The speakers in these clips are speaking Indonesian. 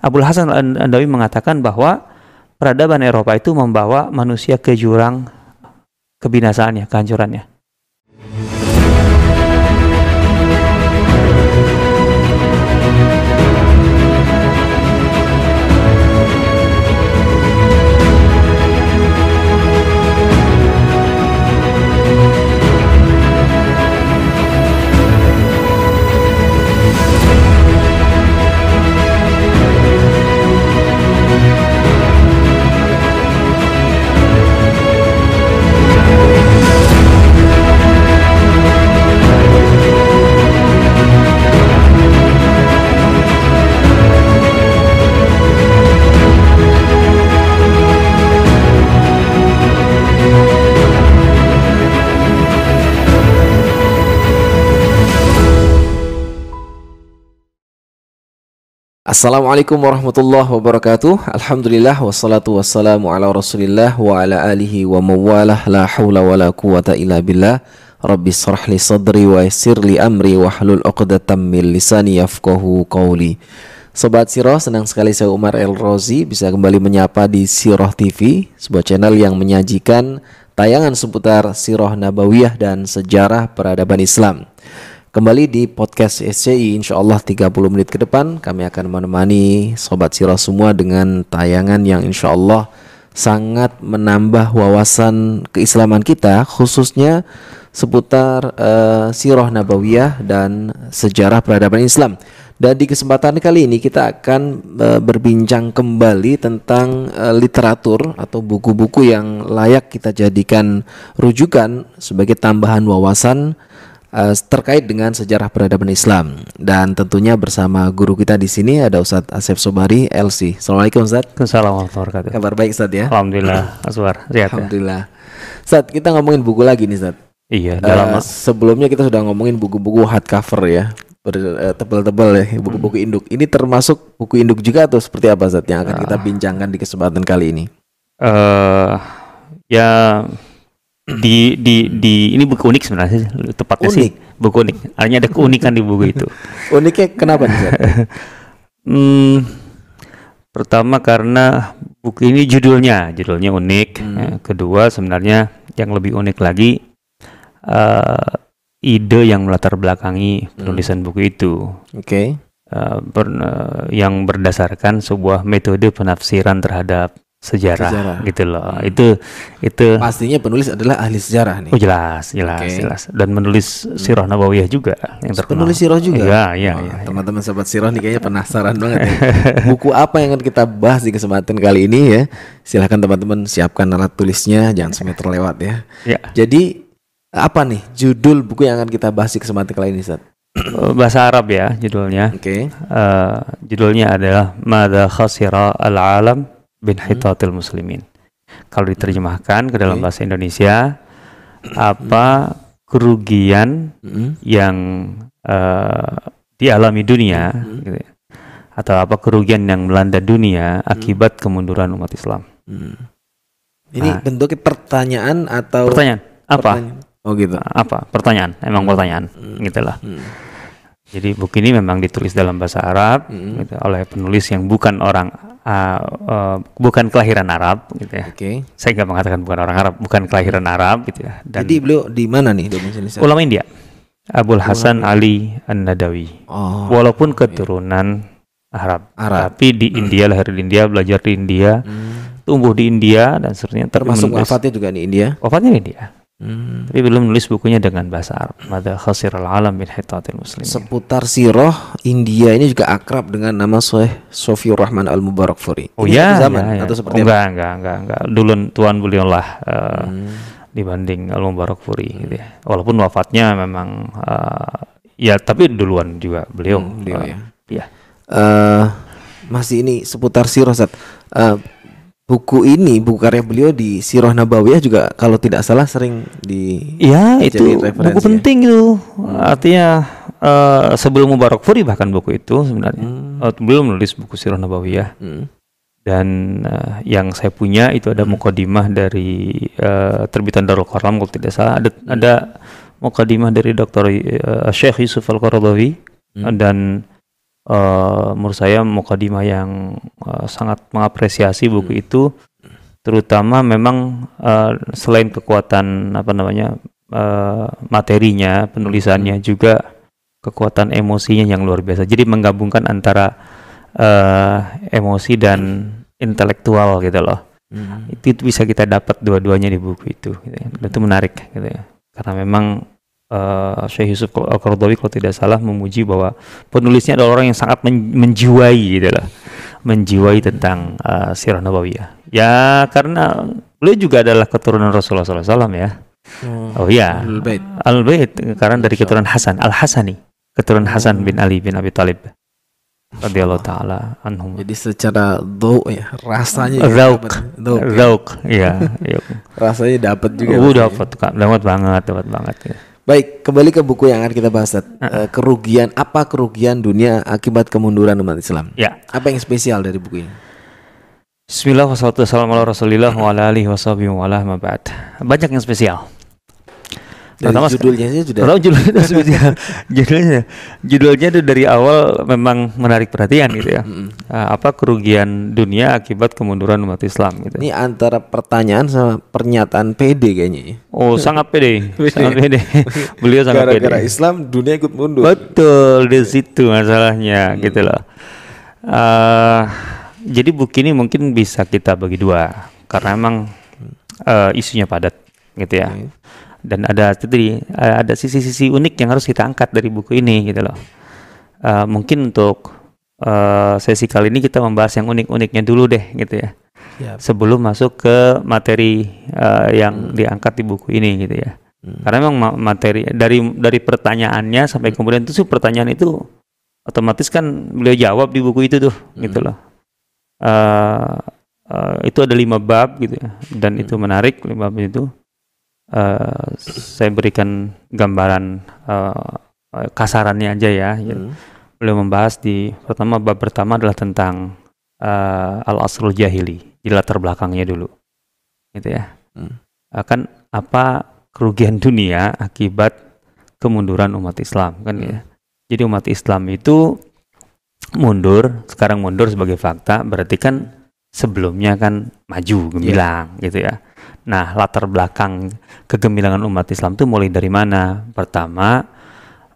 Abdul Hasan Al-Andawi mengatakan bahwa peradaban Eropa itu membawa manusia ke jurang kebinasaannya, kehancurannya. Assalamualaikum warahmatullahi wabarakatuh. Alhamdulillah wassalatu wassalamu ala rasulillah wa ala alihi wa mawalah. La hawla wa la quwata illa billah. Rabbi sarah li sadri wa yassir li amri wa hlul uqdatam min lisani yafqahu qawli. Sobat Siroh, senang sekali saya Umar El Rozi bisa kembali menyapa di Siroh TV, sebuah channel yang menyajikan tayangan seputar Siroh Nabawiyah dan sejarah peradaban Islam. Kembali di podcast SCI Insya Allah 30 menit ke depan Kami akan menemani Sobat Sirah semua dengan tayangan yang insya Allah Sangat menambah wawasan keislaman kita Khususnya seputar uh, Sirah Nabawiyah dan sejarah peradaban Islam. Dan di kesempatan kali ini kita akan uh, berbincang kembali tentang uh, literatur atau buku-buku yang layak kita jadikan rujukan sebagai tambahan wawasan uh, terkait dengan sejarah peradaban Islam dan tentunya bersama guru kita di sini ada Ustadz Asep Sobari LC. Assalamualaikum Ustadz. Assalamualaikum Kabar baik Ustadz ya? Alhamdulillah, Aswar. Sehat ya? Alhamdulillah. Ustadz, kita ngomongin buku lagi nih Ustadz. Iya, Uh, sebelumnya kita sudah ngomongin buku-buku hardcover ya. Ber, uh, tebal-tebal ya, buku-buku induk. Ini termasuk buku induk juga atau seperti apa Ustadz yang akan kita bincangkan di kesempatan kali ini? uh, ya di di di ini buku unik sebenarnya tepatnya Unik? sih buku unik. Artinya ada keunikan di buku itu. Uniknya kenapa? Hmm, pertama karena buku ini judulnya, judulnya unik. Hmm. Ya, kedua sebenarnya yang lebih unik lagi eh, ide yang melatar belakangi penulisan buku itu, Oke. Eh, ber- eh, yang berdasarkan sebuah metode penafsiran terhadap sejarah, Sejarah. gitu loh. Itu itu Pastinya penulis adalah ahli sejarah nih. oh jelas, jelas, Oke. jelas. Dan menulis Sirah Nabawiyah juga yang terkenal. Penulis sirah juga. Iya, iya, Wah, iya. Teman-teman sobat sirah nih kayaknya penasaran banget ya. Buku apa yang akan kita bahas di kesempatan kali ini ya? Silahkan teman-teman siapkan alat tulisnya, jangan sampai terlewat ya. Ya. Jadi apa nih judul buku yang akan kita bahas di kesempatan kali ini, Ustaz? Eh, Bahasa Arab ya judulnya. Oke. Eh, judulnya adalah Mada khasira al-alam bin hitatil muslimin. Kalau diterjemahkan ke dalam bahasa Indonesia, apa kerugian Mm-mm. yang eh, dialami dunia, gitu ya. atau apa kerugian yang melanda dunia akibat kemunduran umat Islam? Hmm. Ini Nah. bentuknya pertanyaan atau Pertanyaan apa? pertanyaan? Oh gitu. Apa? Pertanyaan, emang pertanyaan, gitulah. Hmm. Jadi buku ini memang ditulis dalam bahasa Arab Mm-mm. gitu, oleh penulis yang bukan orang uh, uh, bukan kelahiran Arab gitu ya. Oke. Saya nggak mengatakan bukan orang Arab, bukan kelahiran Arab gitu ya. Dan Jadi beliau di mana nih ulama India, Abdul Hasan Ali An-Nadawi. Oh. Walaupun keturunan Arab, Arab. tapi di India lahir di India, belajar di India, Hmm. tumbuh di India dan seterusnya. Termasuk wafatnya juga di India. wafatnya di India. Hmm. Tapi belum menulis bukunya dengan bahasa Arab. Mada khasir al-alam min hitatil muslimin. Seputar siroh India ini juga akrab dengan nama Syekh Sofiur Rahman Al Mubarak Furi. Oh Ini ya, satu zaman ya, ya. atau Oh, seperti apa? enggak, enggak, enggak, enggak. Dulu tuan beliau lah eh, Hmm. dibanding Al Mubarak Furi gitu ya. Walaupun wafatnya memang eh, ya tapi duluan juga beliau. Hmm, beliau Eh, ya. Iya. Eh, masih ini seputar siroh Ustaz. Eh, buku ini buku karya beliau di Siroh Nabawiyah juga kalau tidak salah sering di Iya, itu buku ya? penting itu. Artinya eh, sebelum Mubarak Furi bahkan buku itu sebenarnya. Hmm. Eh, beliau menulis buku Sirah Nabawiyah Hmm. dan eh, yang saya punya itu ada mukadimah dari eh, terbitan Darul Qalam kalau tidak salah ada ada mukadimah dari Dr. eh, Syekh Yusuf Al-Qaradawi Hmm. dan uh, menurut saya mukadimah yang uh, sangat mengapresiasi buku Hmm. itu terutama memang uh, selain kekuatan apa namanya uh, materinya penulisannya juga kekuatan emosinya yang luar biasa jadi menggabungkan antara uh, emosi dan intelektual gitu loh Hmm. itu, itu bisa kita dapat dua-duanya di buku itu gitu ya. Dan itu menarik gitu ya karena memang uh, Syekh Yusuf Al-Qaradawi kalau tidak salah memuji bahwa penulisnya adalah orang yang sangat men- menjiwai gitu loh menjiwai tentang uh, sirah nabawiyah ya karena beliau juga adalah keturunan Rasulullah SAW ya oh iya Ahlul Bait. Al karena dari keturunan Hasan Al Hasani keturunan Hasan Oh. bin Ali bin Abi Thalib radhiyallahu taala anhum Jadi secara do ya rasanya Rauk. ya. Rauk ya, iya. rasanya dapat juga. Uh, dapat dapat banget, dapat banget. Ya. Baik, kembali ke buku yang akan kita bahas. Eh, kerugian apa kerugian dunia akibat kemunduran umat Islam? Ya. Apa yang spesial dari buku ini? Bismillah wassalatu wassalamu ala Rasulillah wa ala alihi washabihi wa ala ma ba'd. Banyak yang spesial. Dari Pertama judulnya saja sudah. Kalau judulnya itu spesial. judulnya judulnya itu dari awal memang menarik perhatian gitu ya. Ah, apa kerugian dunia akibat kemunduran umat Islam gitu. Ini antara pertanyaan sama pernyataan PD kayaknya. ya. Oh, sangat Pede. sangat pede. Beliau sangat pede. Gara-gara Islam dunia ikut mundur. Betul di situ masalahnya gitu loh. Eh, jadi buku ini mungkin bisa kita bagi dua karena emang eh, isunya padat gitu ya. Oke. Dan ada tadi ada sisi-sisi unik yang harus kita angkat dari buku ini gitu loh. Eh, mungkin untuk eh, sesi kali ini kita membahas yang unik-uniknya dulu deh gitu ya. Siap. Sebelum masuk ke materi eh, yang diangkat di buku ini gitu ya. Hmm. Karena memang ma- materi dari dari pertanyaannya sampai kemudian itu sih pertanyaan itu otomatis kan beliau jawab di buku itu tuh gitu loh. Eh, eh, itu ada lima bab gitu ya dan itu menarik lima bab itu. Eh, saya berikan gambaran eh, kasarannya aja ya. Hmm. Beliau membahas di pertama bab pertama adalah tentang eh, al asrul jahili di latar belakangnya dulu, gitu ya. Hmm. Akan apa kerugian dunia akibat kemunduran umat Islam kan ya. Jadi umat Islam itu mundur, sekarang mundur sebagai fakta, berarti kan sebelumnya kan maju gemilang gitu ya. Nah, latar belakang kegemilangan umat Islam itu mulai dari mana? Pertama,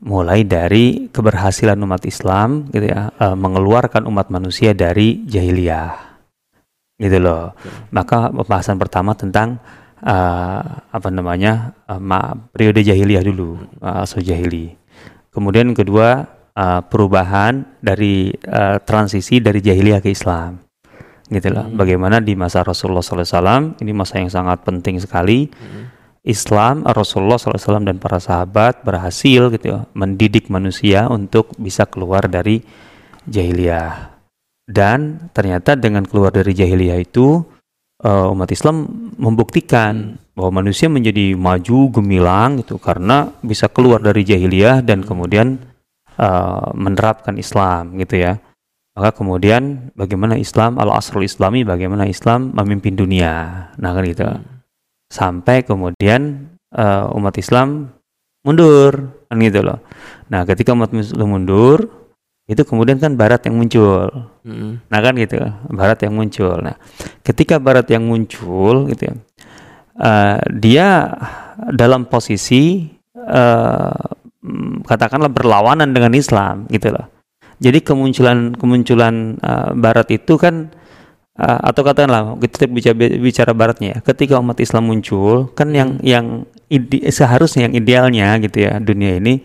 mulai dari keberhasilan umat Islam gitu ya, eh, mengeluarkan umat manusia dari jahiliyah. Gitu loh. Maka pembahasan pertama tentang eh, apa namanya? ma- periode jahiliyah dulu, uh, jahili. Kemudian kedua, eh, perubahan dari eh, transisi dari jahiliyah ke Islam gitu loh. Bagaimana di masa Rasulullah SAW ini masa yang sangat penting sekali. Islam Rasulullah SAW dan para sahabat berhasil gitu ya, mendidik manusia untuk bisa keluar dari jahiliyah. Dan ternyata dengan keluar dari jahiliyah itu eh, umat Islam membuktikan bahwa manusia menjadi maju gemilang itu karena bisa keluar dari jahiliyah dan kemudian eh, menerapkan Islam gitu ya. Maka kemudian bagaimana Islam al-asrul islami bagaimana Islam memimpin dunia. Nah kan gitu. Sampai kemudian eh, umat Islam mundur kan gitu loh. Nah, ketika umat Islam mundur itu kemudian kan barat yang muncul. Hmm. Nah kan gitu, barat yang muncul. Nah, ketika barat yang muncul gitu ya, eh, dia dalam posisi mm, katakanlah berlawanan dengan Islam gitu loh. Jadi kemunculan kemunculan eh, barat itu kan eh, atau katakanlah kita bicara bicara baratnya ya. Ketika umat Islam muncul kan yang yang ide- seharusnya yang idealnya gitu ya dunia ini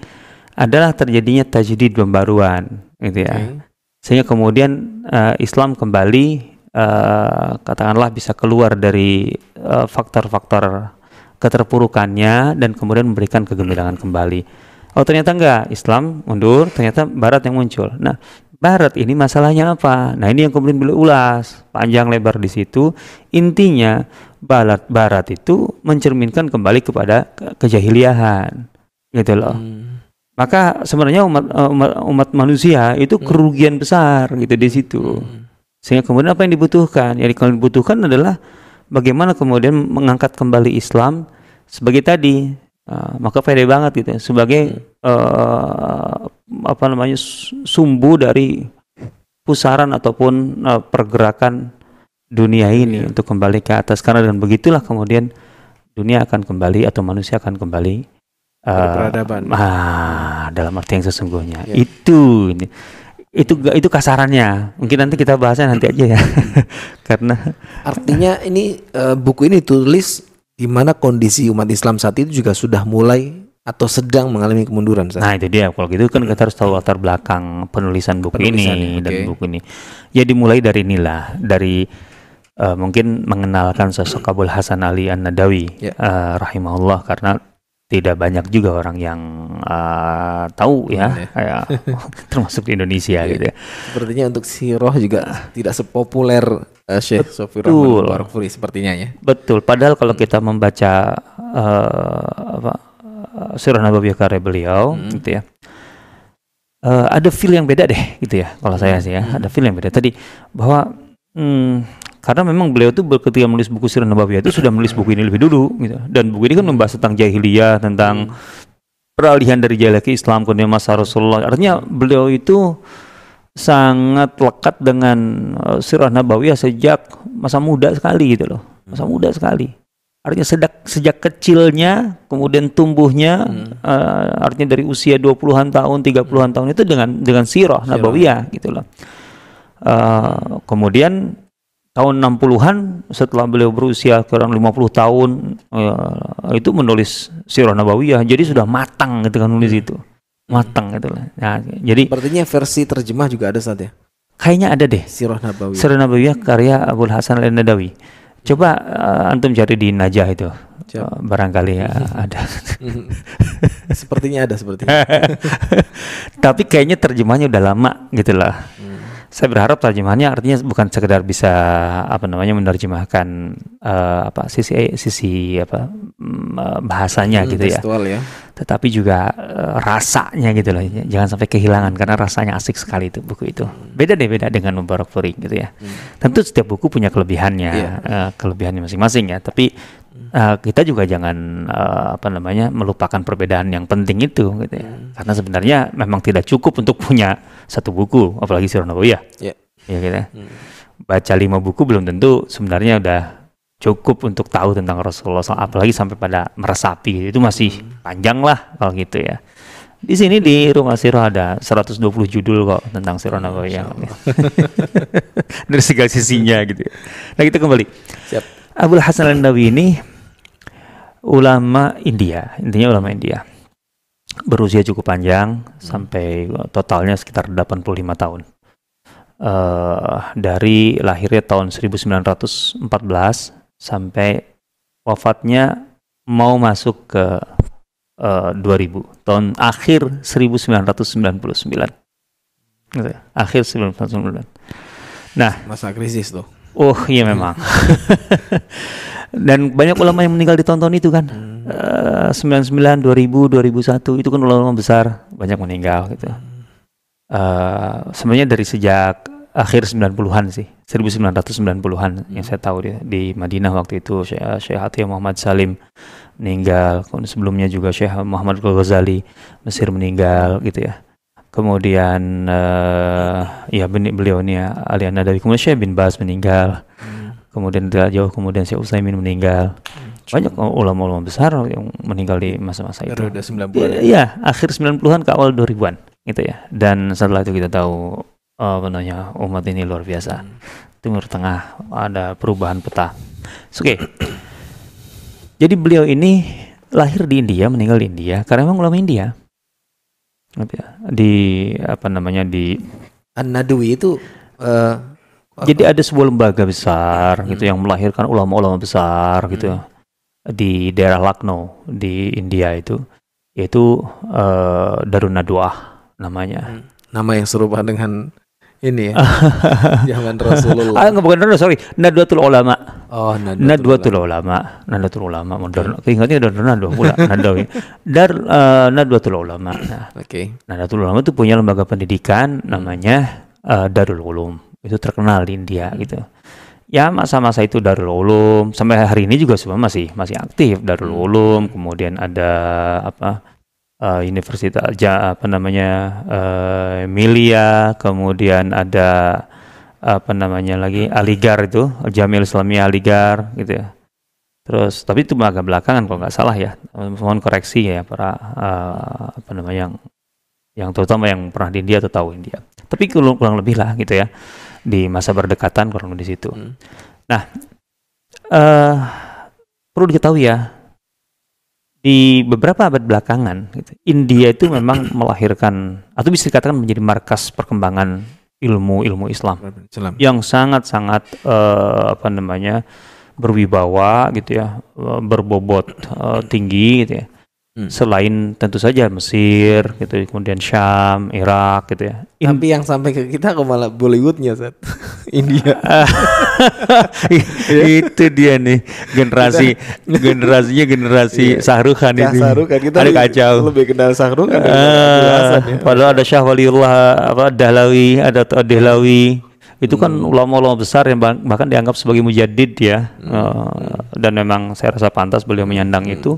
adalah terjadinya tajdid pembaruan gitu ya Oke. sehingga kemudian eh, Islam kembali eh, katakanlah bisa keluar dari faktor-faktor keterpurukannya dan kemudian memberikan kegemilangan kembali. Oh ternyata enggak, Islam mundur, ternyata Barat yang muncul. Nah Barat ini masalahnya apa? Nah ini yang kemudian beliau ulas panjang lebar di situ. Intinya Barat Barat itu mencerminkan kembali kepada ke- kejahiliahan, gitu loh Hmm. maka sebenarnya umat eh, umat, umat manusia itu kerugian besar gitu di situ sehingga kemudian apa yang dibutuhkan yang yang dibutuhkan adalah bagaimana kemudian mengangkat kembali Islam sebagai tadi Uh, maka pede banget gitu ya, sebagai uh, apa namanya sumbu dari pusaran ataupun uh, pergerakan dunia ini Iya. untuk kembali ke atas. Karena dengan begitulah kemudian dunia akan kembali atau manusia akan kembali uh, peradaban. ah dalam arti yang sesungguhnya. Ya. itu ini. Itu itu kasarannya. Mungkin nanti kita bahasnya nanti aja ya. Karena Artinya ini eh, buku ini tulis di mana kondisi umat Islam saat itu juga sudah mulai atau sedang mengalami kemunduran. Ustaz. Nah itu dia kalau gitu kan kita harus tahu latar belakang penulisan buku Penulisannya, ini dan oke. buku ini. Ya dimulai dari inilah dari eh, mungkin mengenalkan sosok Abul Hasan Ali An Nadawi Ya. eh, rahimahullah karena tidak banyak juga orang yang eh, tahu ya, Hmm, ya. termasuk di Indonesia Iya. gitu ya. Sepertinya untuk Siroh juga tidak sepopuler eh, Syekh sepertinya ya. Betul. Padahal kalau kita membaca eh, apa Sirah Nabawiyah karya beliau, Hmm. gitu ya, eh, ada feel yang beda deh, gitu ya. Kalau saya sih ya, Hmm. ada feel yang beda. Tadi bahwa hmm, karena memang beliau tuh ber- ketika menulis buku Sirah Nabawiyah itu sudah menulis buku ini lebih dulu, gitu. Dan buku ini kan membahas tentang jahiliyah, tentang peralihan dari jahiliyah ke Islam, kemudian masa Rasulullah. Artinya beliau itu sangat lekat dengan uh, sirah nabawiyah sejak masa muda sekali gitu loh. Masa muda sekali. Artinya sejak sejak kecilnya kemudian tumbuhnya uh, artinya dari usia 20-an tahun, 30-an tahun itu dengan dengan sirah nabawiyah gitu loh. Uh, kemudian tahun 60-an setelah beliau berusia kurang 50 tahun uh, itu menulis sirah nabawiyah. Jadi sudah matang gitu kan nulis itu. Matang gitu lah. Nah, jadi Sepertinya versi terjemah juga ada saat ya. kayaknya ada deh Sirah Nabawi. Sirah Nabawiyah karya Abdul Hasan al Nadawi. Coba uh, antum cari di Najah itu. Siap. Uh, barangkali ya ada. sepertinya ada sepertinya. Tapi kayaknya terjemahnya udah lama gitu lah. Saya berharap terjemahannya artinya bukan sekedar bisa apa namanya menerjemahkan uh, apa sisi sisi apa mm, bahasanya Hmm, gitu ya. Ya. Tetapi juga uh, rasanya gitu loh. Jangan sampai kehilangan karena rasanya asik sekali itu buku itu. Beda deh beda dengan Mubarak Furi gitu ya. Tentu setiap buku punya kelebihannya, Iya. eh, kelebihannya masing-masing ya. Tapi eh, kita juga jangan eh, apa namanya melupakan perbedaan yang penting itu, gitu ya. Karena sebenarnya memang tidak cukup untuk punya satu buku, apalagi Sirah Nabawiyah, Ya. ya gitu ya. Baca lima buku belum tentu sebenarnya udah cukup untuk tahu tentang Rasulullah SAW, apalagi sampai pada meresapi itu masih panjang lah kalau gitu ya. Di sini di Rumah Sirah ada 120 judul kok tentang Sirah Nabawiyah. Dari segala sisinya gitu. ya. Nah, kita kembali. Siap. Abdul Hasan al-Nawawi ini ulama India, intinya ulama India. Berusia cukup panjang sampai totalnya sekitar 85 tahun. Eh dari lahirnya tahun 1914 sampai wafatnya mau masuk ke eh, 2000 tahun akhir 1999 Gitu ya, akhir 1999 Masa krisis tuh. oh iya memang. Dan banyak ulama yang meninggal di tahun-tahun itu kan. Eh, 99 2000 2001 itu kan ulama besar banyak meninggal gitu. Eh, sebenarnya dari sejak akhir 90-an sih. 1990-an yang saya tahu di, di Madinah waktu itu Syekh, Syekh Atiyah Muhammad Salim meninggal. Kemudian sebelumnya juga Syekh Muhammad Ghazali Mesir meninggal gitu ya. Kemudian eh, ya beliau ini ya Ali An-Nadawi kemudian Syekh bin Baz meninggal. Kemudian tidak jauh kemudian Syekh Utsaimin meninggal. Banyak ulama-ulama besar yang meninggal di masa-masa itu. Periode 90-an. Iya, iya, akhir 90-an ke awal 2000-an gitu ya. Dan setelah itu kita tahu eh, apa namanya umat ini luar biasa. Timur Tengah ada perubahan peta. Oke. Jadi beliau ini lahir di India, meninggal di India karena memang ulama India. Ya, Di apa namanya di An-Nadwi itu eh, jadi ada sebuah lembaga besar gitu yang melahirkan ulama-ulama besar gitu di daerah Lucknow di India itu yaitu eh, Darun Nadwah namanya. nama yang serupa dengan ini ya. Zaman Rasulullah. Ah bukan Darun sorry Nadwatul Ulama. Oh, Nadwatul Nadwatul Ulama, Nadwatul Ulama modern. Keingatnya Darun Nadwah pula Nadawi. Dar eh, Nadwatul Ulama. Nah, Oke. Nadwatul Ulama itu punya lembaga pendidikan namanya eh, Darul Ulum. Itu terkenal di India gitu. ya masa-masa itu Darul Ulum sampai hari ini juga sebenarnya masih masih aktif Darul Hmm. Ulum kemudian ada apa eh, Universitas ja, apa namanya eh, Emilia kemudian ada apa namanya lagi Aligar itu Jamil Islamiyah Aligar gitu ya. Terus tapi itu agak belakangan kalau nggak salah ya. Mohon koreksi ya para eh, apa namanya yang yang terutama yang pernah di India atau tahu India. Tapi kurang, kurang lebih lah gitu ya di masa berdekatan kurang lebih di situ. Hmm. nah eh perlu diketahui ya di beberapa abad belakangan gitu, India itu memang melahirkan atau bisa dikatakan menjadi markas perkembangan ilmu ilmu Islam Salam. yang sangat-sangat eh, apa namanya berwibawa gitu ya eh, berbobot eh, tinggi gitu ya Hmm. selain tentu saja Mesir gitu kemudian Syam Irak gitu ya In- Tapi yang sampai ke kita kok malah Bollywoodnya Zat. India. itu dia nih generasi generasinya generasi Iya. Sahrukhan Ya, ini Sahrukhan kita ada lebih- kacau Lebih kenal Eh, daripada Hasan ya. padahal ada Syah Waliullah apa Dahlawi ada Tua Dehlawi itu kan Hmm. ulama-ulama besar yang bah- bahkan dianggap sebagai mujadid ya Eh, dan memang saya rasa pantas beliau menyandang Hmm. itu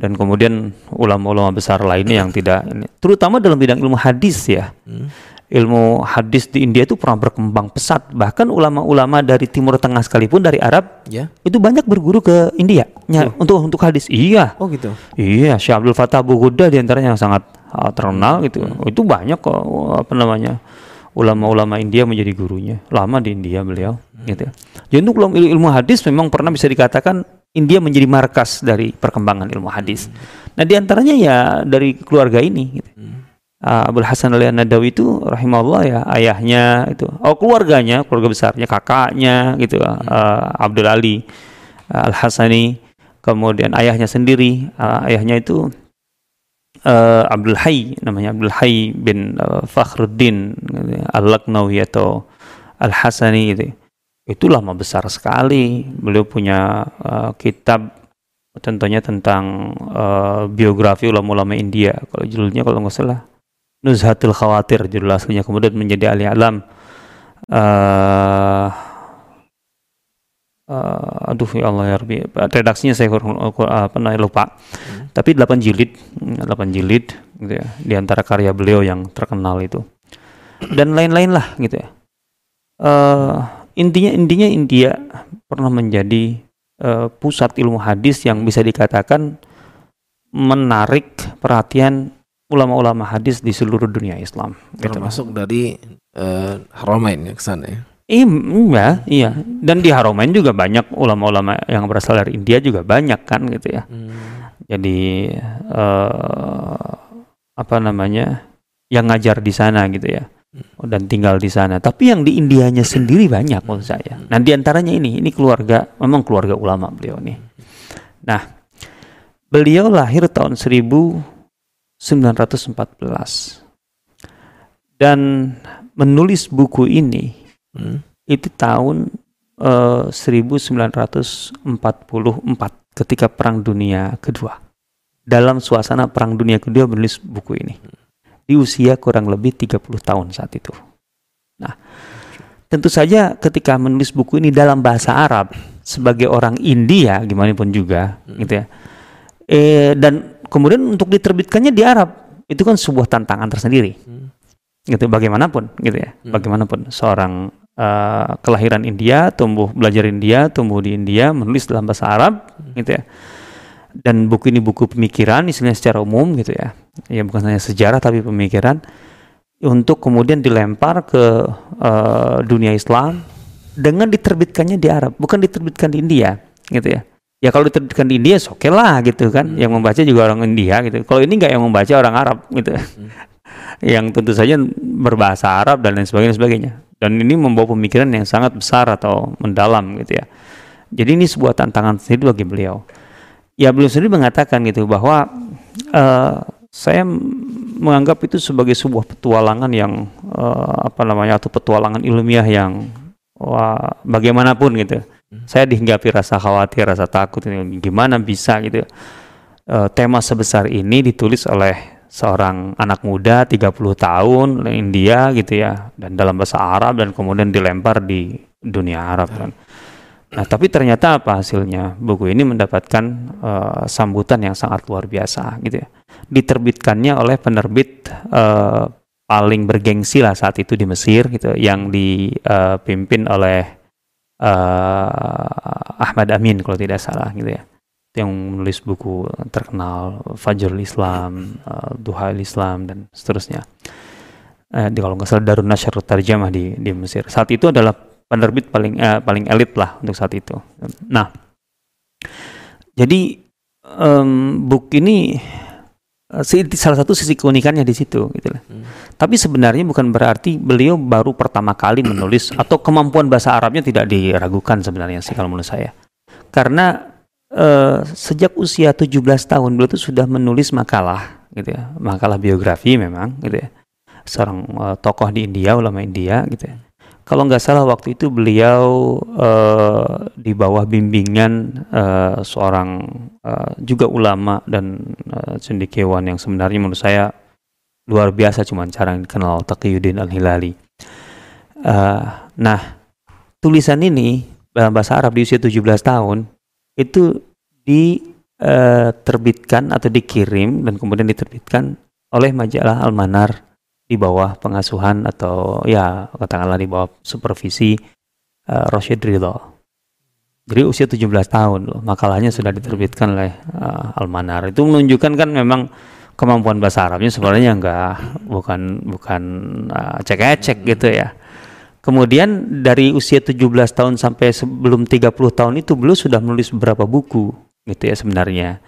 dan kemudian ulama-ulama besar lainnya yang tidak ini terutama dalam bidang ilmu hadis ya Hmm. ilmu hadis di India itu pernah berkembang pesat bahkan ulama-ulama dari Timur Tengah sekalipun dari Arab Ya. itu banyak berguru ke India nya- untuk untuk hadis iya Oh gitu. Iya, Syekh Abdul Fattah Abu Ghudda di antaranya yang sangat uh, terkenal gitu. Itu banyak kok uh, apa namanya ulama-ulama India menjadi gurunya. Lama di India beliau, gitu. ya. Jadi untuk ilmu, ilmu hadis memang pernah bisa dikatakan India menjadi markas dari perkembangan ilmu hadis. Nah di antaranya ya dari keluarga ini. Gitu. Uh, Abdul Hasan al Nadawi itu rahimahullah ya ayahnya itu oh keluarganya keluarga besarnya kakaknya gitu uh, Abdul Ali uh, Al Hasani kemudian ayahnya sendiri uh, ayahnya itu uh, Abdul Hayy namanya Abdul Hayy bin uh, Fakhruddin gitu ya, Al-Laknawi atau Al Hasani gitu itu lama besar sekali. Beliau punya uh, kitab tentunya tentang uh, biografi ulama-ulama India. Kalau judulnya kalau nggak salah Nuzhatul Khawatir judul aslinya. Kemudian menjadi ahli alam. Eh eh, aduh ya Allah ya Rabbi. Redaksinya saya kurang kurang- apa lupa. Tapi 8 jilid 8 jilid gitu ya di antara karya beliau yang terkenal itu. Dan lain-lain lah gitu ya. Eh, intinya intinya India pernah menjadi eh, pusat ilmu hadis yang bisa dikatakan menarik perhatian ulama-ulama hadis di seluruh dunia Islam. gitu. Termasuk dari eh, Haramain ya ke sana ya. Iya, iya. Dan di Haramain juga banyak ulama-ulama yang berasal dari India juga banyak kan gitu ya. Jadi eh, apa namanya? yang ngajar di sana gitu ya. Dan tinggal di sana. Tapi yang di Indianya sendiri banyak menurut saya. Nah, di antaranya ini, ini keluarga memang keluarga ulama beliau nih. Nah, beliau lahir tahun 1914. Dan menulis buku ini Hmm. itu tahun eh, 1944 ketika Perang Dunia Kedua. Dalam suasana Perang Dunia Kedua menulis buku ini. Di usia kurang lebih 30 tahun saat itu. Nah, tentu saja ketika menulis buku ini dalam bahasa Arab sebagai orang India gimana pun juga gitu ya. Eh, dan kemudian untuk diterbitkannya di Arab itu kan sebuah tantangan tersendiri Hmm. gitu bagaimanapun gitu ya Hmm. bagaimanapun seorang eh, kelahiran India tumbuh belajar India tumbuh di India menulis dalam bahasa Arab gitu ya dan buku ini buku pemikiran istilahnya secara umum gitu ya. Ya bukan hanya sejarah tapi pemikiran. Untuk kemudian dilempar ke eh, dunia Islam dengan diterbitkannya di Arab. Bukan diterbitkan di India gitu ya. Ya kalau diterbitkan di India oke lah gitu kan. Yang membaca juga orang India gitu. Kalau ini nggak yang membaca orang Arab gitu. Yang tentu saja berbahasa Arab dan lain sebagainya sebagainya. Dan ini membawa pemikiran yang sangat besar atau mendalam gitu ya. Jadi ini sebuah tantangan sendiri bagi beliau ya beliau sendiri mengatakan gitu bahwa eh, saya menganggap itu sebagai sebuah petualangan yang eh, apa namanya atau petualangan ilmiah yang wah, bagaimanapun gitu. Saya dihinggapi rasa khawatir rasa takut ini gimana bisa gitu. Eh, tema sebesar ini ditulis oleh seorang anak muda 30 tahun India gitu ya dan dalam bahasa Arab dan kemudian dilempar di dunia Arab kan Nah, tapi ternyata apa hasilnya? Buku ini mendapatkan uh, sambutan yang sangat luar biasa gitu ya. Diterbitkannya oleh penerbit uh, paling bergengsi lah saat itu di Mesir gitu yang dipimpin oleh uh, Ahmad Amin kalau tidak salah gitu ya. Yang menulis buku terkenal Fajrul Islam, uh, Duha Islam dan seterusnya. Uh, di kalau nggak salah Darun Nashr Tarjamah di di Mesir. Saat itu adalah penerbit paling eh, paling elit lah untuk saat itu. Nah, jadi um, buku ini uh, salah satu sisi keunikannya di situ, gitu lah. Hmm. Tapi sebenarnya bukan berarti beliau baru pertama kali menulis atau kemampuan bahasa Arabnya tidak diragukan sebenarnya sih kalau menurut saya. Karena uh, sejak usia 17 tahun beliau itu sudah menulis makalah, gitu ya, makalah biografi memang, gitu ya, seorang uh, tokoh di India, ulama India, gitu ya kalau nggak salah waktu itu beliau uh, di bawah bimbingan uh, seorang uh, juga ulama dan uh, cendekiawan yang sebenarnya menurut saya luar biasa cuma cara yang dikenal Taqiyuddin Al-Hilali. Uh, nah, tulisan ini dalam bahasa Arab di usia 17 tahun itu diterbitkan atau dikirim dan kemudian diterbitkan oleh majalah Al-Manar di bawah pengasuhan atau ya katakanlah di bawah supervisi uh, Rashid Ridho. Jadi usia 17 tahun loh, makalahnya sudah diterbitkan oleh uh, Almanar. Itu menunjukkan kan memang kemampuan bahasa Arabnya sebenarnya enggak bukan bukan uh, cek-cek gitu ya. Kemudian dari usia 17 tahun sampai sebelum 30 tahun itu beliau sudah menulis beberapa buku gitu ya sebenarnya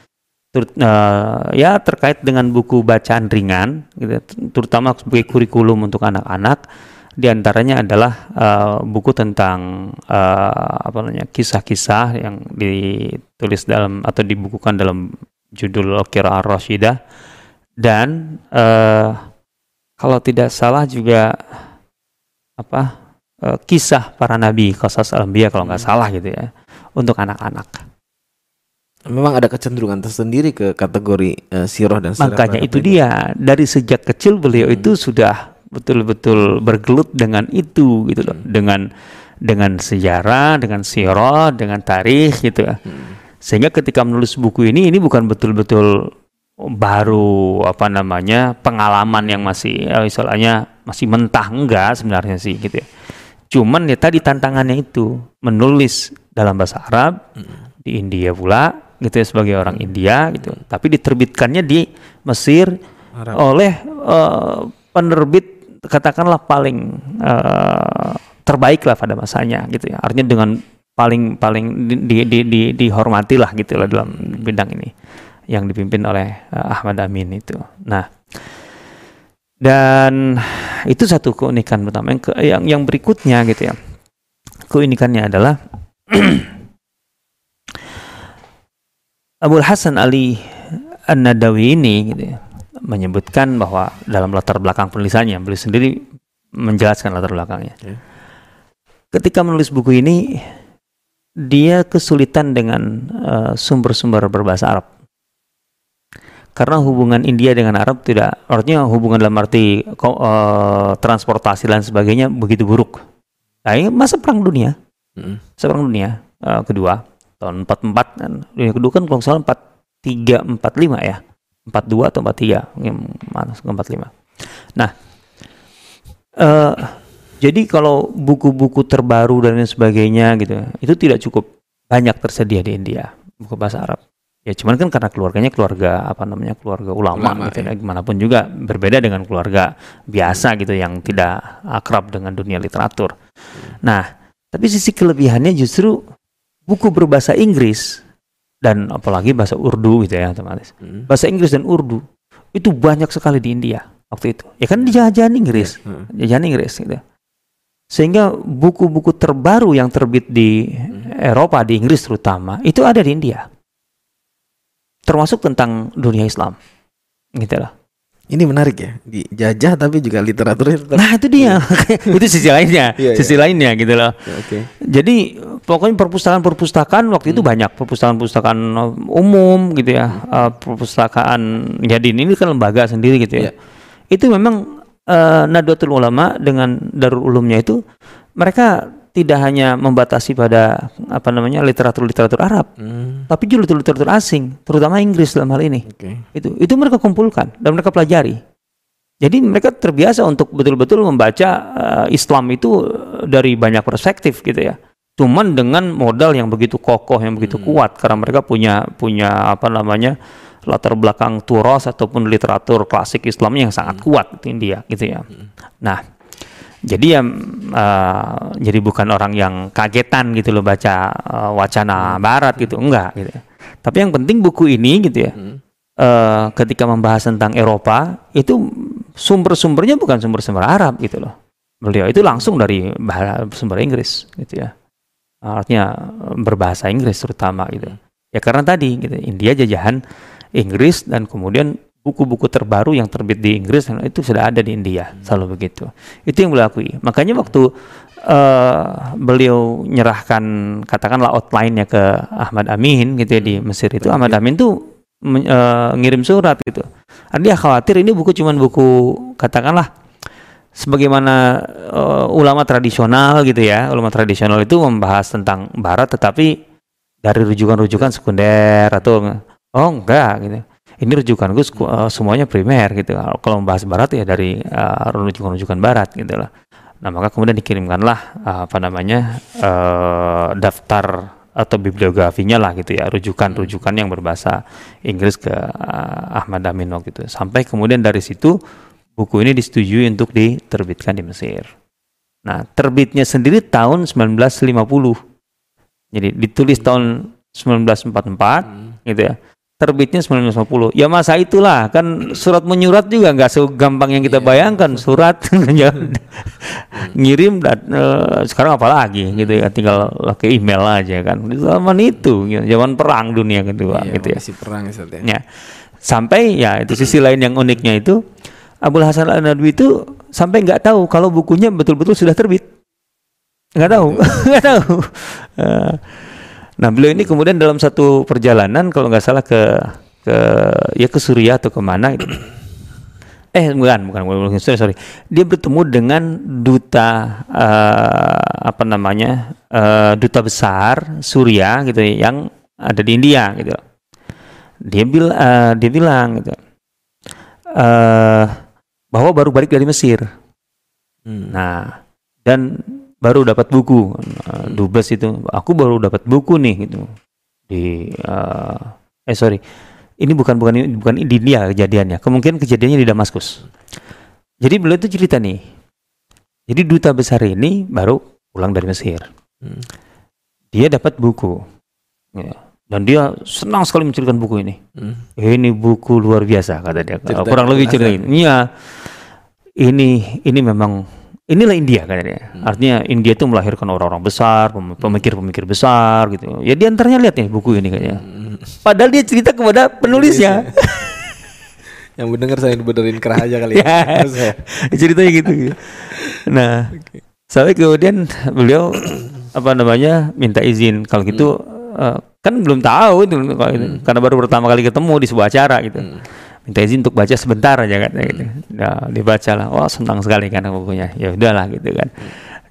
ter, uh, ya terkait dengan buku bacaan ringan, gitu, terutama sebagai kurikulum untuk anak-anak. Di antaranya adalah uh, buku tentang uh, apa namanya kisah-kisah yang ditulis dalam atau dibukukan dalam judul Kira Rashidah dan uh, kalau tidak salah juga apa uh, kisah para nabi, qasas al-anbiya kalau nggak salah gitu ya untuk anak-anak memang ada kecenderungan tersendiri ke kategori uh, siroh dan sirah makanya itu ini. dia dari sejak kecil beliau hmm. itu sudah betul-betul bergelut dengan itu gitu loh hmm. dengan dengan sejarah dengan siroh dengan tarikh gitu hmm. sehingga ketika menulis buku ini ini bukan betul-betul baru apa namanya pengalaman yang masih ya, misalnya masih mentah enggak sebenarnya sih gitu ya cuman ya tadi tantangannya itu menulis dalam bahasa Arab hmm. di India pula gitu ya sebagai orang India gitu. Tapi diterbitkannya di Mesir Arab. oleh uh, penerbit katakanlah paling uh, terbaik lah pada masanya gitu ya. Artinya dengan paling paling di, di, di, di, dihormati lah gitu lah dalam bidang ini yang dipimpin oleh uh, Ahmad Amin itu. Nah, dan itu satu keunikan pertama. Yang ke, yang, yang berikutnya gitu ya, keunikannya adalah Abu Hasan Ali An-Nadawi ini gitu ya, menyebutkan bahwa dalam latar belakang penulisannya beliau sendiri menjelaskan latar belakangnya. Okay. Ketika menulis buku ini dia kesulitan dengan uh, sumber-sumber berbahasa Arab. Karena hubungan India dengan Arab tidak artinya hubungan dalam arti uh, transportasi dan sebagainya begitu buruk. Nah, ini masa perang dunia. Mm. Masa perang dunia uh, kedua tahun 44 kan. Dunia kedua kan kalau salah 43 45 ya. 42 atau 43 yang mana? 45 nah uh, jadi kalau buku-buku terbaru dan lain sebagainya gitu itu tidak cukup banyak tersedia di India buku bahasa Arab. Ya cuman kan karena keluarganya keluarga apa namanya keluarga ulama, ulama gitu ya. gimana pun juga berbeda dengan keluarga biasa gitu yang tidak akrab dengan dunia literatur. Nah tapi sisi kelebihannya justru buku berbahasa Inggris dan apalagi bahasa Urdu gitu ya otomatis. Hmm. Bahasa Inggris dan Urdu itu banyak sekali di India waktu itu. Ya kan jajahan Inggris, hmm. jajahan Inggris gitu. Sehingga buku-buku terbaru yang terbit di hmm. Eropa, di Inggris terutama, itu ada di India. Termasuk tentang dunia Islam. Gitu lah. Ini menarik ya, dijajah tapi juga literaturnya tetap. Nah itu dia, itu sisi lainnya, yeah, sisi yeah. lainnya gitu loh. Yeah, okay. Jadi pokoknya perpustakaan-perpustakaan waktu hmm. itu banyak, perpustakaan-perpustakaan umum gitu ya, hmm. uh, perpustakaan jadi ini kan lembaga sendiri gitu ya. Yeah. Itu memang uh, Nahdlatul Ulama dengan Darul Ulumnya itu mereka tidak hanya membatasi pada apa namanya literatur-literatur Arab, Hmm. tapi juga literatur asing, terutama Inggris dalam hal ini. Oke. Itu itu mereka kumpulkan dan mereka pelajari. Jadi mereka terbiasa untuk betul-betul membaca eh, Islam itu eh, dari banyak perspektif gitu ya. Cuman dengan modal yang begitu kokoh, yang begitu Hmm. kuat karena mereka punya punya apa namanya latar belakang turos ataupun literatur klasik Islam yang sangat Hmm. kuat di India gitu ya. Nah, jadi ya eh, jadi bukan orang yang kagetan gitu loh baca eh, wacana Barat gitu, enggak gitu. ya. Tapi yang penting buku ini gitu ya Hmm. eh, ketika membahas tentang Eropa itu sumber-sumbernya bukan sumber-sumber Arab gitu loh. Beliau itu langsung dari bahasa sumber Inggris gitu ya. Artinya berbahasa Inggris terutama gitu. Ya karena tadi gitu India jajahan Inggris dan kemudian buku-buku terbaru yang terbit di Inggris itu sudah ada di India selalu begitu. Itu yang beliau akui. Makanya waktu eh, beliau nyerahkan katakanlah outline-nya ke Ahmad Amin gitu ya di Mesir itu Ahmad Amin tuh eh, ngirim surat gitu. Dia khawatir ini buku cuman buku katakanlah sebagaimana eh, ulama tradisional gitu ya, ulama tradisional itu membahas tentang barat tetapi dari rujukan-rujukan sekunder atau oh enggak gitu. Ini rujukan gue eh, semuanya primer gitu. Kalau- membahas barat ya dari eh, rujukan-rujukan barat gitu lah. Nah, maka kemudian dikirimkanlah eh, apa namanya eh, daftar atau bibliografinya lah gitu ya, rujukan-rujukan yang berbahasa Inggris ke eh, Ahmad Amin waktu itu. Sampai kemudian dari situ buku ini disetujui untuk diterbitkan di Mesir. Nah, terbitnya sendiri tahun 1950. Jadi ditulis tahun 1944 gitu ya. Terbitnya 1950. Ya masa itulah kan surat menyurat juga nggak segampang yang kita Iya, bayangkan. Surat ya, ngirim dan eh, sekarang apalagi gitu ya tinggal pakai email aja kan. Di zaman itu gitu, zaman perang dunia kedua Iya, gitu ya. masih perang ya, ya. Ya. Sampai ya itu sisi lain yang uniknya itu Abdul Hasan Al Nadwi itu sampai nggak tahu kalau bukunya betul-betul sudah terbit. Nggak tahu, nggak tahu. Eh, nah beliau ini kemudian dalam satu perjalanan kalau nggak salah ke ke ya ke Suriah atau ke mana itu. Eh bukan, bukan, bukan, sorry, sorry. Dia bertemu dengan duta eh, apa namanya eh, duta besar Suriah gitu ya, yang ada di India gitu dia bil eh, dia bilang gitu eh bahwa baru balik dari Mesir. Hmm. Nah, dan baru dapat buku eh, dubes itu. Aku baru dapat buku nih gitu di eh, eh sorry ini bukan bukan bukan di India kejadiannya. Kemungkinan kejadiannya di Damaskus. Jadi beliau itu cerita nih. Jadi duta besar ini baru pulang dari Mesir. Hmm. Dia dapat buku. Ya. Dan dia senang sekali menceritakan buku ini. Hmm. Ini buku luar biasa kata dia. Cerita Kurang lebih cerita ini. Iya. Ini ini memang inilah India kata dia. Hmm. Artinya India itu melahirkan orang-orang besar, pem- pemikir-pemikir besar gitu. Ya di antaranya lihat nih buku ini kayaknya. Hmm. Padahal dia cerita kepada penulisnya. Yang mendengar saya benerin kerah aja kali ya. Ya. Ceritanya gitu. Nah, sampai kemudian beliau apa namanya minta izin kalau gitu eh, kan belum tahu itu kalau itu. karena baru pertama kali ketemu di sebuah acara gitu. Hmm. Minta izin untuk baca sebentar aja kan gitu. Nah, dibaca lah. Wah, senang sekali kan bukunya. Ya udahlah gitu kan.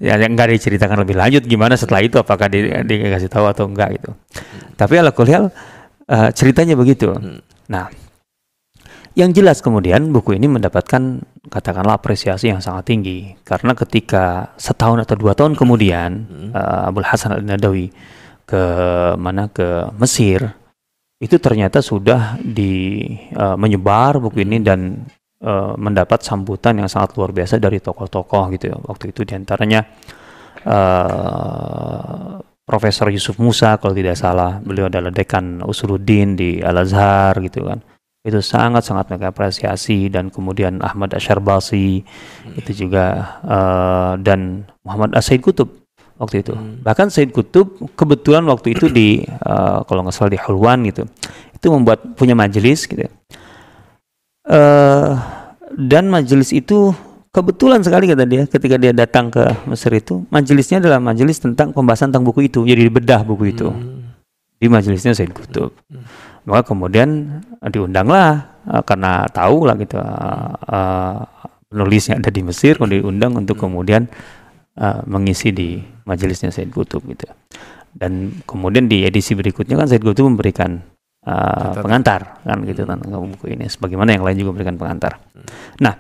Ya yang enggak diceritakan lebih lanjut gimana setelah itu apakah di, dikasih tahu atau enggak gitu. Tapi ala kuliah eh, ceritanya begitu. Nah, yang jelas kemudian buku ini mendapatkan katakanlah apresiasi yang sangat tinggi karena ketika setahun atau dua tahun kemudian eh, Abdul Hasan Al Nadawi ke mana ke Mesir itu ternyata sudah di eh, menyebar buku ini dan eh, mendapat sambutan yang sangat luar biasa dari tokoh-tokoh gitu ya. Waktu itu di antaranya eh, Profesor Yusuf Musa kalau tidak salah. Beliau adalah dekan Usuluddin di Al Azhar gitu kan. Itu sangat-sangat mereka apresiasi dan kemudian Ahmad Asyarbasi itu juga eh, dan Muhammad Asaid Kutub waktu itu. Bahkan Said Kutub kebetulan waktu itu di eh, kalau nggak salah di Hulwan gitu itu membuat punya majelis gitu. Eh dan majelis itu kebetulan sekali kata dia ketika dia datang ke Mesir itu majelisnya adalah majelis tentang pembahasan tentang buku itu jadi bedah buku itu. Hmm. di majelisnya Said Kutub. Maka kemudian eh, diundanglah eh, karena tahu lah gitu eh, eh, penulisnya ada di Mesir, kemudian diundang untuk kemudian uh, mengisi di majelisnya Said Qutub gitu. Dan kemudian di edisi berikutnya kan Said Qutub memberikan uh, pengantar kan gitu tentang buku ini. Sebagaimana yang lain juga memberikan pengantar. Hmm. Nah,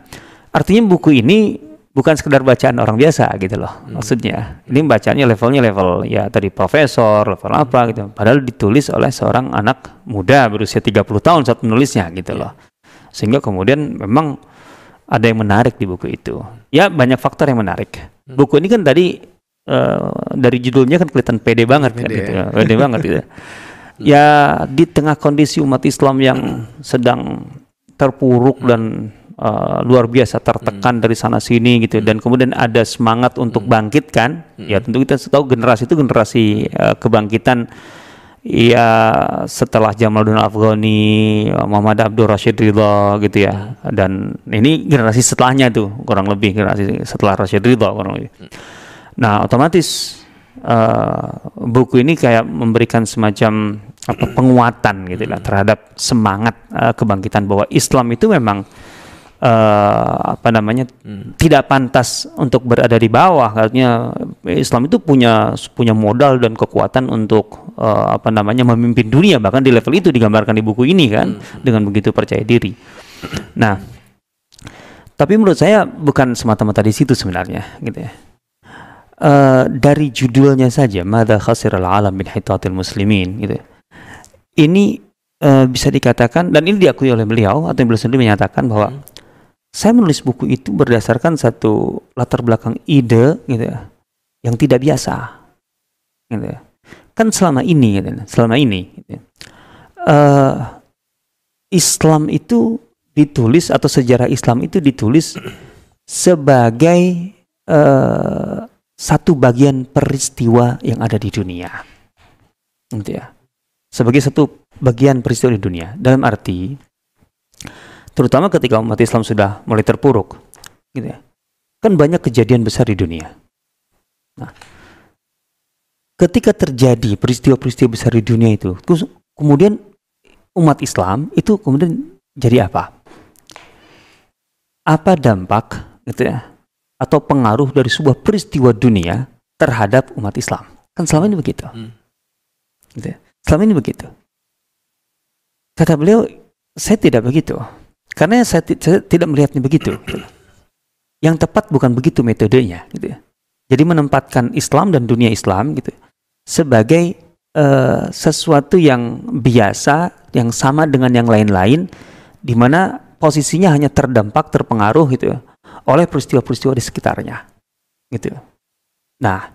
artinya buku ini bukan sekedar bacaan orang biasa gitu loh hmm. maksudnya. Ini bacaannya levelnya level ya tadi profesor level apa gitu. Padahal ditulis oleh seorang anak muda berusia 30 tahun saat menulisnya gitu loh. Sehingga kemudian memang ada yang menarik di buku itu ya banyak faktor yang menarik hmm. buku ini kan tadi uh, dari judulnya kan kelihatan pede banget pede, kan gitu ya. pede banget gitu ya di tengah kondisi umat Islam yang sedang terpuruk dan uh, luar biasa tertekan hmm. dari sana sini gitu hmm. dan kemudian ada semangat untuk hmm. bangkit kan hmm. ya tentu kita tahu generasi itu generasi uh, kebangkitan ya setelah Jamaluddin Afghani Muhammad Abdul Rashid Ridha gitu ya hmm. dan ini generasi setelahnya tuh kurang lebih generasi setelah Rashid Ridha kurang lebih hmm. nah otomatis uh, buku ini kayak memberikan semacam apa penguatan gitu lah terhadap semangat uh, kebangkitan bahwa Islam itu memang uh, apa namanya hmm. tidak pantas untuk berada di bawah artinya Islam itu punya punya modal dan kekuatan untuk uh, apa namanya memimpin dunia bahkan di level itu digambarkan di buku ini kan hmm. dengan begitu percaya diri nah tapi menurut saya bukan semata-mata di situ sebenarnya gitu ya uh, dari judulnya saja mada khasir al alam min hitatil muslimin gitu ya. ini uh, bisa dikatakan dan ini diakui oleh beliau atau beliau sendiri menyatakan bahwa hmm saya menulis buku itu berdasarkan satu latar belakang ide gitu ya yang tidak biasa gitu ya. Kan selama ini selama ini uh, Islam itu ditulis atau sejarah Islam itu ditulis sebagai uh, satu bagian peristiwa yang ada di dunia. Gitu ya. Sebagai satu bagian peristiwa di dunia. Dalam arti terutama ketika umat Islam sudah mulai terpuruk gitu ya. Kan banyak kejadian besar di dunia. Nah ketika terjadi peristiwa-peristiwa besar di dunia itu kemudian umat Islam itu kemudian jadi apa apa dampak gitu ya atau pengaruh dari sebuah peristiwa dunia terhadap umat Islam kan selama ini begitu hmm. gitu ya. selama ini begitu kata beliau saya tidak begitu karena saya, saya tidak melihatnya begitu. Yang tepat bukan begitu metodenya, gitu ya. Jadi menempatkan Islam dan dunia Islam gitu sebagai uh, sesuatu yang biasa, yang sama dengan yang lain-lain, di mana posisinya hanya terdampak, terpengaruh gitu ya, oleh peristiwa-peristiwa di sekitarnya, gitu. Nah,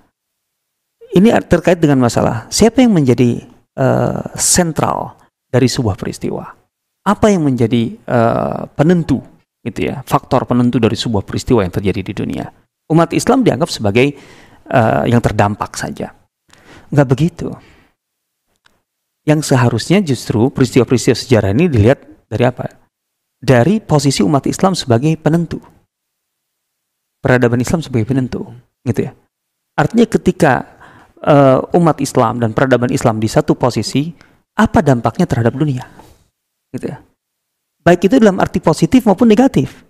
ini terkait dengan masalah siapa yang menjadi uh, sentral dari sebuah peristiwa? Apa yang menjadi uh, penentu gitu ya faktor penentu dari sebuah peristiwa yang terjadi di dunia? Umat Islam dianggap sebagai uh, yang terdampak saja nggak begitu yang seharusnya justru peristiwa-peristiwa sejarah ini dilihat dari apa dari posisi umat Islam sebagai penentu peradaban Islam sebagai penentu gitu ya artinya ketika uh, umat Islam dan peradaban Islam di satu posisi apa dampaknya terhadap dunia gitu ya. Baik itu dalam arti positif maupun negatif.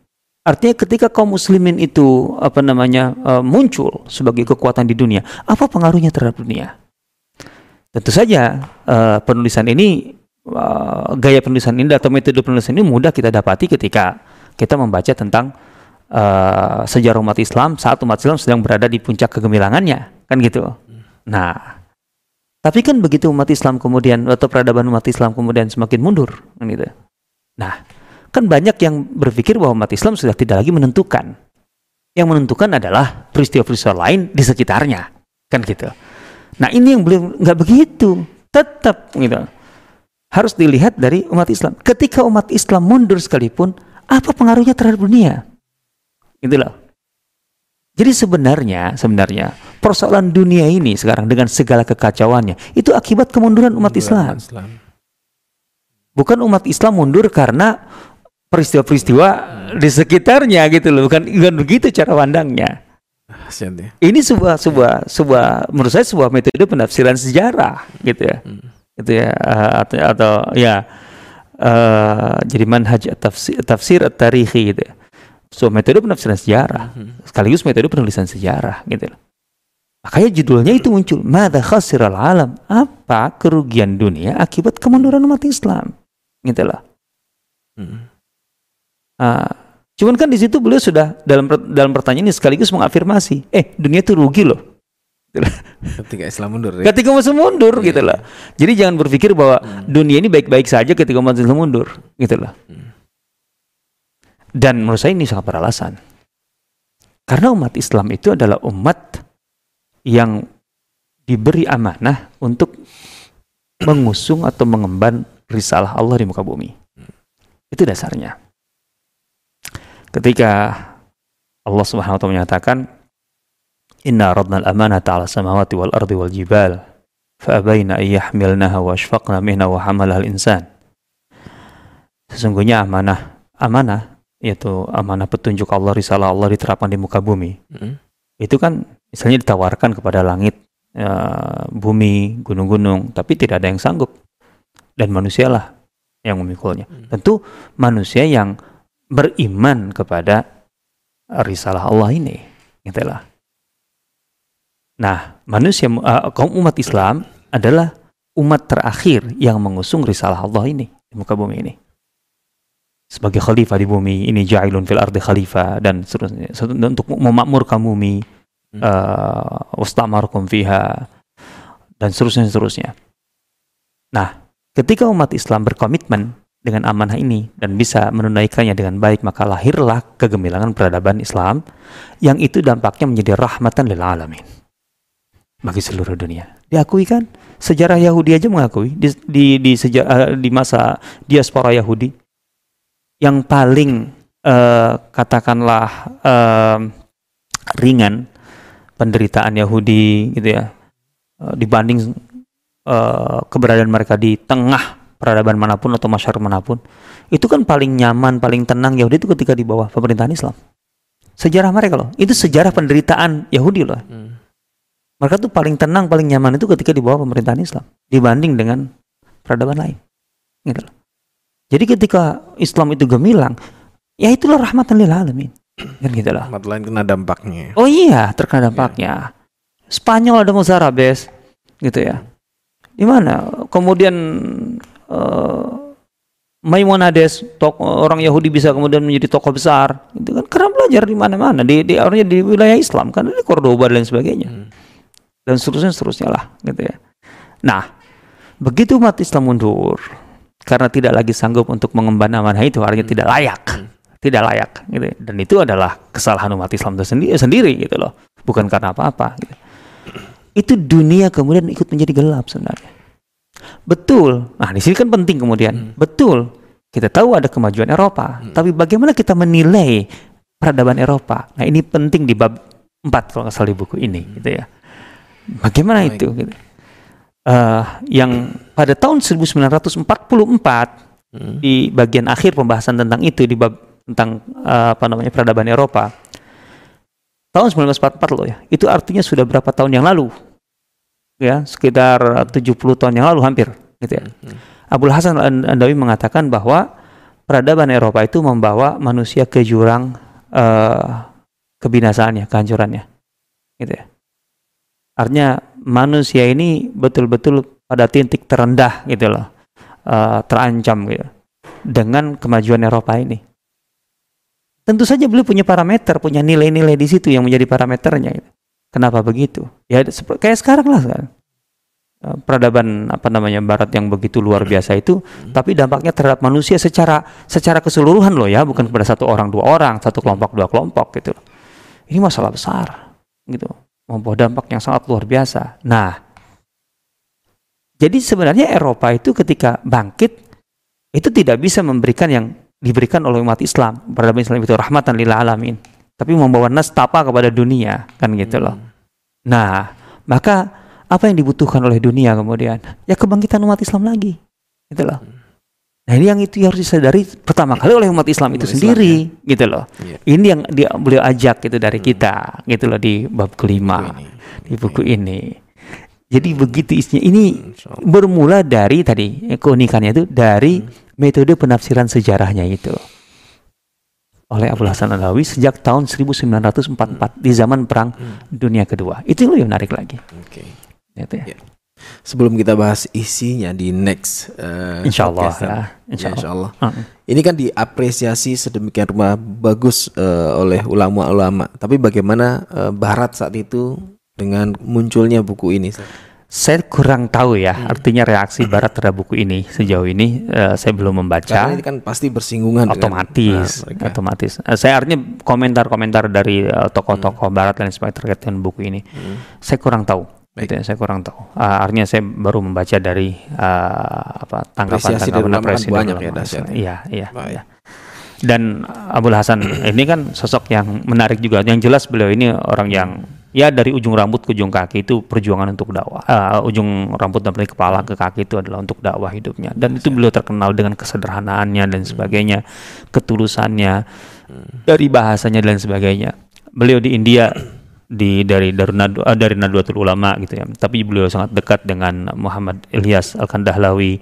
Artinya ketika kaum muslimin itu apa namanya uh, muncul sebagai kekuatan di dunia, apa pengaruhnya terhadap dunia? Tentu saja uh, penulisan ini uh, gaya penulisan ini atau metode penulisan ini mudah kita dapati ketika kita membaca tentang uh, sejarah umat Islam saat umat Islam sedang berada di puncak kegemilangannya, kan gitu. Nah, tapi kan begitu umat Islam kemudian atau peradaban umat Islam kemudian semakin mundur, kan gitu. Nah, kan banyak yang berpikir bahwa umat Islam sudah tidak lagi menentukan. Yang menentukan adalah peristiwa-peristiwa lain di sekitarnya, kan gitu. Nah, ini yang belum nggak begitu. Tetap gitu. Harus dilihat dari umat Islam. Ketika umat Islam mundur sekalipun, apa pengaruhnya terhadap dunia? Itulah. Jadi sebenarnya, sebenarnya persoalan dunia ini sekarang dengan segala kekacauannya itu akibat kemunduran umat Islam. Islam. Bukan umat Islam mundur karena peristiwa-peristiwa di sekitarnya gitu loh, bukan bukan begitu cara pandangnya. Ini sebuah sebuah sebuah menurut saya sebuah metode penafsiran sejarah gitu ya. Hmm. Gitu ya uh, atau, atau ya uh, jadi manhaj tafsir tafsir at-tarihi gitu ya So metode penafsiran sejarah Mhm. sekaligus metode penulisan sejarah gitu loh. Makanya judulnya itu muncul, Mada khasiral alam? Apa kerugian dunia akibat kemunduran umat Islam? Gitu loh. Mhm. Ah, cuman kan di situ beliau sudah dalam dalam pertanyaan ini sekaligus mengafirmasi, eh dunia itu rugi loh. Ketika Islam mundur ya. Ketika masuk mundur Iya, gitu loh. Jadi jangan berpikir bahwa dunia ini baik-baik saja ketika Islam mundur gitu loh. Hmm. Dan menurut saya ini sangat beralasan. Karena umat Islam itu adalah umat yang diberi amanah untuk mengusung atau mengemban risalah Allah di muka bumi. Itu dasarnya. Ketika Allah Subhanahu wa taala menyatakan Inna aradna al-amanata 'ala samawati wal ardi wal jibal fa'abaina an yahmilnaha wa ashfaqna minha wa hamalaha al-insan. Sesungguhnya amanah amanah yaitu amanah petunjuk Allah risalah Allah diterapkan di muka bumi. Mhm. Itu kan misalnya ditawarkan kepada langit, eh, bumi, gunung-gunung, tapi tidak ada yang sanggup. Dan manusialah yang memikulnya. Hmm. Tentu manusia yang beriman kepada risalah Allah ini, gitu lah. Nah, manusia eh, kaum umat Islam adalah umat terakhir yang mengusung risalah Allah ini di muka bumi ini. Sebagai khalifah di bumi, ini ja'ilun fil ardi khalifah dan seterusnya untuk memakmurkan bumi, Hmm. eh, wastamarkum fiha dan seterusnya seterusnya. Nah, ketika umat Islam berkomitmen dengan amanah ini dan bisa menunaikannya dengan baik, maka lahirlah kegemilangan peradaban Islam yang itu dampaknya menjadi rahmatan lil alamin bagi seluruh dunia. Diakui kan? Sejarah Yahudi aja mengakui di di di, seja- eh, di masa diaspora Yahudi yang paling eh, katakanlah eh, ringan penderitaan Yahudi gitu ya eh, dibanding keberadaan mereka di tengah peradaban mana pun atau masyarakat mana pun itu kan paling nyaman paling tenang Yahudi itu ketika di bawah pemerintahan Islam sejarah mereka loh itu sejarah penderitaan Yahudi loh Mhm. mereka tuh paling tenang paling nyaman itu ketika di bawah pemerintahan Islam dibanding dengan peradaban lain gitu loh. jadi ketika Islam itu gemilang ya itulah rahmatan lil alamin kan gitu loh Umat lain kena dampaknya. Oh iya, terkena dampaknya. Spanyol ada Mozarabes, gitu ya. Di mana? Kemudian eh, Maimonades, tok- orang Yahudi bisa kemudian menjadi tokoh besar, itu kan karena belajar di mana-mana, di di di wilayah Islam kan di Cordoba dan sebagainya, Hmm. dan seterusnya seterusnya lah, gitu ya. Nah, begitu umat Islam mundur karena tidak lagi sanggup untuk mengemban amanah itu, artinya tidak layak, Hmm. tidak layak, gitu. ya. Dan itu adalah kesalahan umat Islam itu sendiri, sendiri gitu loh, bukan karena apa-apa. Gitu. Itu dunia kemudian ikut menjadi gelap sebenarnya. Betul. Nah, di sini kan penting kemudian. Hmm. Betul. Kita tahu ada kemajuan Eropa, Hmm. tapi bagaimana kita menilai peradaban Eropa? Nah, ini penting di bab 4 kalau nggak salah di buku ini, gitu ya. Bagaimana Baik. itu? Gitu. Eh, yang pada tahun 1944 Mhm. di bagian akhir pembahasan tentang itu di bab tentang eh, apa namanya peradaban Eropa. Tahun 1944 loh ya. Itu artinya sudah berapa tahun yang lalu? Ya, sekitar 70 tahun yang lalu hampir gitu ya. Mhm. Abdul Hasan Al-Andawi mengatakan bahwa peradaban Eropa itu membawa manusia ke jurang eh, kebinasaannya, kehancurannya. Gitu ya. Artinya manusia ini betul-betul pada titik terendah gitu loh. eh, terancam gitu dengan kemajuan Eropa ini. Tentu saja beliau punya parameter, punya nilai-nilai di situ yang menjadi parameternya. Gitu. Kenapa begitu? Ya kayak sekarang lah sekarang. Eh, Peradaban apa namanya Barat yang begitu luar biasa itu, tapi dampaknya terhadap manusia secara secara keseluruhan loh ya, bukan kepada satu orang dua orang, satu kelompok dua kelompok gitu. Ini masalah besar, gitu. Membawa dampak yang sangat luar biasa. Nah, jadi sebenarnya Eropa itu ketika bangkit itu tidak bisa memberikan yang diberikan oleh umat Islam. Peradaban Islam itu rahmatan lil alamin. Tapi membawa nestapa kepada dunia, kan gitu loh. Nah, maka apa yang dibutuhkan oleh dunia kemudian? Ya kebangkitan umat Islam lagi. Gitu loh. Nah, ini yang itu harus disadari pertama kali oleh umat Islam itu Umat Islam, sendiri, gitu loh. Iya. Ini yang dia beliau ajak itu dari kita, gitu loh di bab kelima Buku ini. di buku ini. Jadi begitu isinya. Ini bermula dari tadi eh, keunikannya itu dari metode penafsiran sejarahnya itu. Oleh Abu Hasan Alawi sejak tahun 1944 di zaman Perang Dunia Kedua. Itu lebih menarik lagi. Oke. Gitu ya. Ya. Sebelum kita bahas isinya di next uh, Insya Allah podcast, ya. Ya, Insya insya Allah. Allah. Ini kan diapresiasi sedemikian rupa bagus eh, oleh ulama-ulama. Tapi bagaimana eh, Barat saat itu dengan munculnya buku ini? Saya kurang tahu ya, Hmm. artinya reaksi Barat terhadap buku ini sejauh ini eh, saya belum membaca. Karena ini kan pasti bersinggungan dengan, otomatis, eh, mereka. otomatis. Eh, saya artinya komentar-komentar dari eh, tokoh-tokoh Hmm. Barat dan sebagainya terkait dengan buku ini, saya kurang tahu. Baik. Gitu ya, saya kurang tahu. Ah, artinya saya baru membaca dari eh, apa tanggapan-tanggapan ulama kan dari banyak ya. Iya, iya. Iya. Dan Abdul Hasan ini kan sosok yang menarik juga. Yang jelas beliau ini orang yang ya dari ujung rambut ke ujung kaki itu perjuangan untuk dakwah. Eh, ujung rambut dan dari kepala ke kaki itu adalah untuk dakwah hidupnya. Dan itu beliau terkenal dengan kesederhanaannya dan sebagainya, ketulusannya, dari bahasanya dan sebagainya. Beliau di India di dari Nadu- eh, dari Nadwatul Ulama gitu ya. Tapi beliau sangat dekat dengan Muhammad Ilyas Al-Kandahlawi,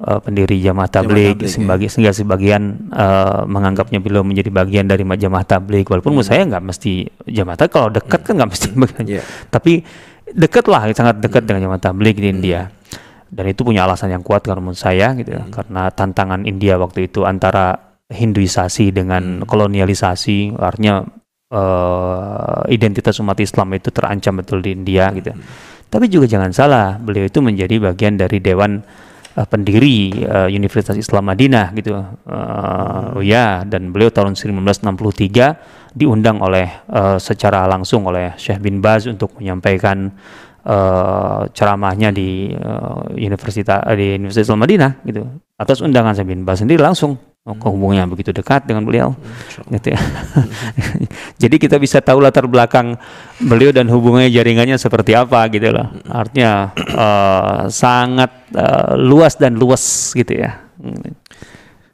eh, pendiri Jamaah Tabligh, ya. sebagai sehingga sebagian eh, menganggapnya beliau menjadi bagian dari Jamaah Tabligh. Walaupun menurut saya nggak mesti Jamaah Tabligh kalau dekat kan nggak mesti bagian. Iya. Tapi dekat lah, sangat dekat dengan Jamaah Tabligh di India. Dan itu punya alasan yang kuat kalau menurut saya gitu ya. Karena tantangan India waktu itu antara Hinduisasi dengan kolonialisasi, artinya eh, identitas umat Islam itu terancam betul di India gitu. Tapi juga jangan salah, beliau itu menjadi bagian dari dewan eh, pendiri eh, Universitas Islam Madinah gitu. Eh, oh ya, dan beliau tahun 1963 diundang oleh eh, secara langsung oleh Syekh bin Baz untuk menyampaikan eh, ceramahnya di eh, Universitas di Universitas Islam Madinah gitu. Atas undangan Syekh bin Baz sendiri langsung oh, hubungannya begitu dekat dengan beliau gitu ya. Jadi kita bisa tahu latar belakang beliau dan hubungannya jaringannya seperti apa gitu loh. Artinya eh, sangat eh, luas dan luas gitu ya. Hmm.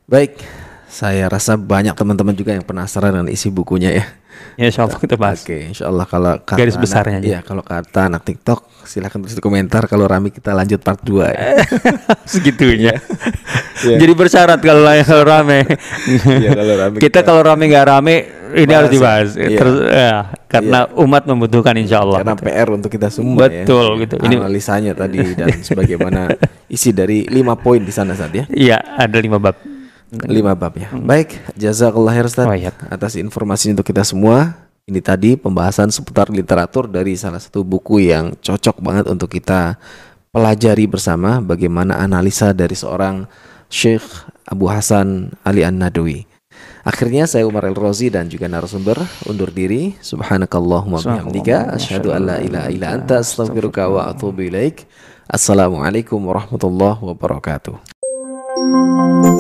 Baik, saya rasa banyak teman-teman juga yang penasaran dengan isi bukunya ya. Ya insya Allah kita bahas. Oke, insya Allah kalau kata Garis besarnya anak, iya, kalau kata anak TikTok silahkan tulis di komentar. Kalau Rami kita lanjut part 2 ya. Segitunya. Iya. Jadi bersyarat kalau kalau rame. Iya, kalau rame kita kalau rame nggak rame ini harus ya. dibahas. Iya. Terus ya, karena umat membutuhkan insya Allah. Karena gitu. PR untuk kita semua Betul, ya. gitu. Ini- Analisanya tadi dan sebagaimana isi dari lima poin di sana saat ya. Iya ada lima bab. Lima bab ya. Baik, jazakallah khair Ustaz Oh, iya. atas informasi untuk kita semua. Ini tadi pembahasan seputar literatur dari salah satu buku yang cocok banget untuk kita pelajari bersama bagaimana analisa dari seorang Syekh Abu Hasan Ali An-Nadawi. Akhirnya saya Umar El Rozi dan juga narasumber undur diri. Subhanakallahumma bihamdika asyhadu an la ilaha illa anta astaghfiruka wa atubu ilaik. Assalamualaikum warahmatullahi wabarakatuh. Música